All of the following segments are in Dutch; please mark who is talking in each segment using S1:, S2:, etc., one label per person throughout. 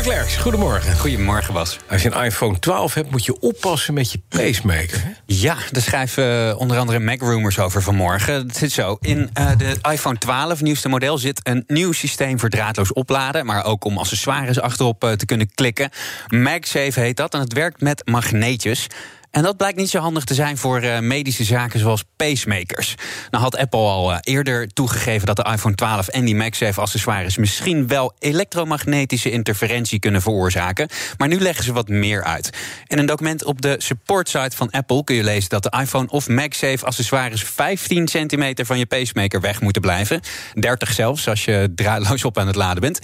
S1: Klerks, goedemorgen.
S2: Goedemorgen, Bas.
S1: Als je een iPhone 12 hebt, moet je oppassen met je pacemaker. Hè?
S2: Ja, daar schrijven uh, onder andere Mac Rumors over vanmorgen. Het zit zo. In uh, de iPhone 12, nieuwste model, zit een nieuw systeem voor draadloos opladen. Maar ook om accessoires achterop uh, te kunnen klikken. MagSafe heet dat en het werkt met magneetjes. En dat blijkt niet zo handig te zijn voor uh, medische zaken zoals pacemakers. Nou had Apple al uh, eerder toegegeven dat de iPhone 12 en die MagSafe accessoires misschien wel elektromagnetische interferentie kunnen veroorzaken. Maar nu leggen ze wat meer uit. In een document op de support site van Apple kun je lezen dat de iPhone of MagSafe accessoires 15 centimeter van je pacemaker weg moeten blijven. 30 zelfs als je draadloos op aan het laden bent.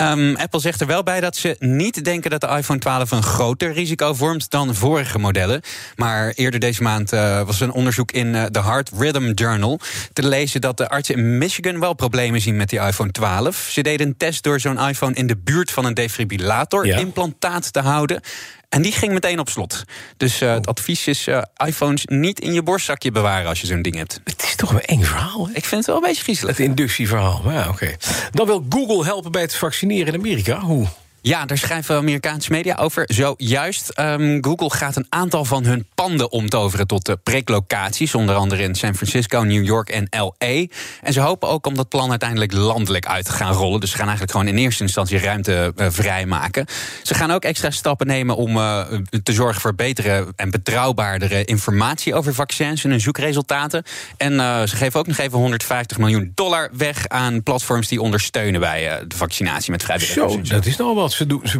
S2: Um, Apple zegt er wel bij dat ze niet denken dat de iPhone 12 een groter risico vormt dan vorige modellen. Maar eerder deze maand uh, was er een onderzoek in uh, de Heart Rhythm Journal te lezen dat de artsen in Michigan wel problemen zien met die iPhone 12. Ze deden een test door zo'n iPhone in de buurt van een defibrillator-implantaat ja. te houden. En die ging meteen op slot. Dus uh, het advies is uh, iPhones niet in je borstzakje bewaren als je zo'n ding hebt.
S1: Het is toch een eng verhaal. Hè?
S2: Ik vind het wel een beetje griezelig.
S1: Het inductieverhaal. Ja, oké. Okay. Dan wil Google helpen bij het vaccineren in Amerika. Hoe?
S2: Ja, daar schrijven Amerikaanse media over. Zojuist, um, Google gaat een aantal van hun panden omtoveren tot priklocaties. Onder andere in San Francisco, New York en L.A. En ze hopen ook om dat plan uiteindelijk landelijk uit te gaan rollen. Dus ze gaan eigenlijk gewoon in eerste instantie ruimte uh, vrijmaken. Ze gaan ook extra stappen nemen om uh, te zorgen voor betere en betrouwbaardere informatie over vaccins en hun zoekresultaten. En uh, ze geven ook nog even 150 miljoen dollar weg aan platforms die ondersteunen bij de vaccinatie met vrijwilligers.
S1: Zo, dat is nog wat. Ze, doen, ze,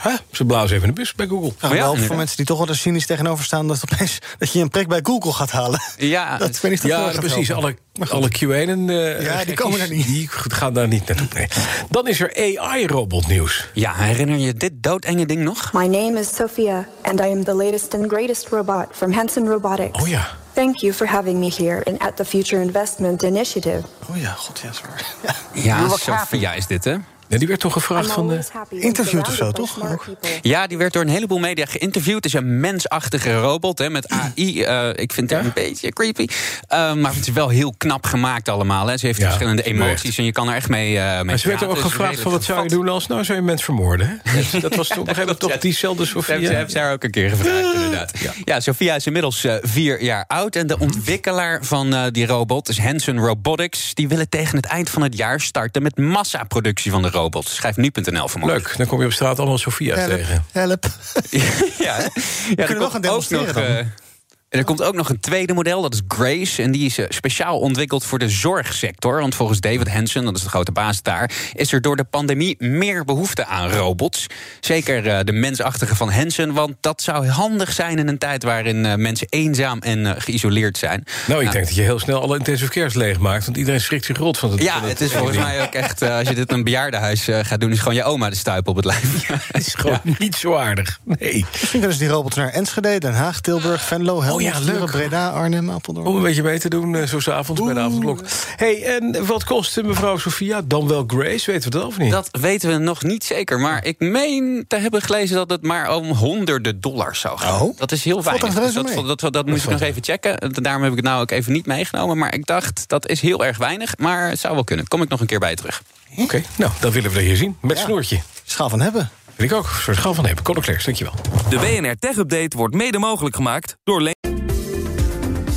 S1: hè, ze blazen even de bus bij Google.
S3: Ja, voor mensen die toch wel er cynisch tegenover staan... Dat, opeens, dat je een prik bij Google gaat halen.
S2: Ja,
S3: dat, weet niet
S1: ja precies. Alle, alle QA'en... Uh,
S3: ja, die komen er niet.
S1: Die gaan daar niet naartoe. Nee. Dan is er AI-robotnieuws.
S2: Ja, herinner je dit doodenge ding nog?
S4: My name is Sophia and I am the latest and greatest robot from Hanson Robotics.
S1: Oh ja.
S4: Thank you for having me here in at the Future Investment Initiative.
S3: Oh ja, god ja, sorry.
S2: Ja, ja Sophia is dit, hè?
S1: Ja, die werd toch gevraagd van de...
S3: Interviewd of zo, toch?
S2: Ja, die werd door een heleboel media geïnterviewd. Het is een mensachtige robot hè, met AI. Uh, ik vind het ja? een beetje creepy. Uh, maar het is wel heel knap gemaakt allemaal. Hè. Ze heeft ja, verschillende emoties en je kan er echt mee, uh, mee
S1: Maar ze werd er ook gevraagd van wat zou je doen als... nou zou je mens vermoorden, hè? Dat was toch, begrijp toch diezelfde Sofia?
S2: Ze heeft haar ook een keer gevraagd, inderdaad. Ja, ja Sofia is inmiddels vier jaar oud. En de ontwikkelaar van die robot is Hanson Robotics. Die willen tegen het eind van het jaar starten met massaproductie van de robot. Schrijf nu.nl vanmorgen.
S1: Leuk, dan kom je op straat allemaal Sofia
S3: help,
S1: tegen.
S3: Help.
S2: ja, ja,
S3: ja kunnen we gaan demonstreren nog,
S2: uh, en er komt ook nog een tweede model, dat is Grace. En die is speciaal ontwikkeld voor de zorgsector. Want volgens David Hansen, dat is de grote baas daar... is er door de pandemie meer behoefte aan robots. Zeker uh, de mensachtige van Hansen. Want dat zou handig zijn in een tijd waarin uh, mensen eenzaam en uh, geïsoleerd zijn.
S1: Nou, ik nou, denk dat je heel snel alle intensive cares leegmaakt. Want iedereen schrikt zich rot van het
S2: Ja, het is volgens mij ook echt... als je dit in een bejaardenhuis gaat doen... is gewoon je oma de stuip op het lijf.
S1: Ja, het is gewoon ja. niet zo aardig. Nee.
S3: Misschien kunnen ze die robots naar Enschede, Den Haag, Tilburg, Venlo... Helmond,
S1: Oh ja, leuk.
S3: Breda, Arnhem, Apeldoorn.
S1: Om een beetje mee te doen, uh, zo s'avonds bij de avondklok. hey, en wat kost mevrouw Sofia dan wel Grace? Weten we dat of niet?
S2: Dat weten we nog niet zeker. Maar ik meen te hebben gelezen dat het maar om honderden dollars zou gaan.
S3: Oh.
S2: Dat is heel weinig. Dus dat, dat, dat, dat moet ik nog even checken. Daarom heb ik het nou ook even niet meegenomen. Maar ik dacht, dat is heel erg weinig. Maar het zou wel kunnen. Kom ik nog een keer bij terug.
S1: Oké, okay, nou, dan willen we dat hier zien. Met ja. snoertje.
S3: Schaal van hebben.
S1: Vind ik ook. Een soort schaal van hebben. Conor Klerks, dankjewel.
S5: De BNR Tech Update wordt mede mogelijk gemaakt door...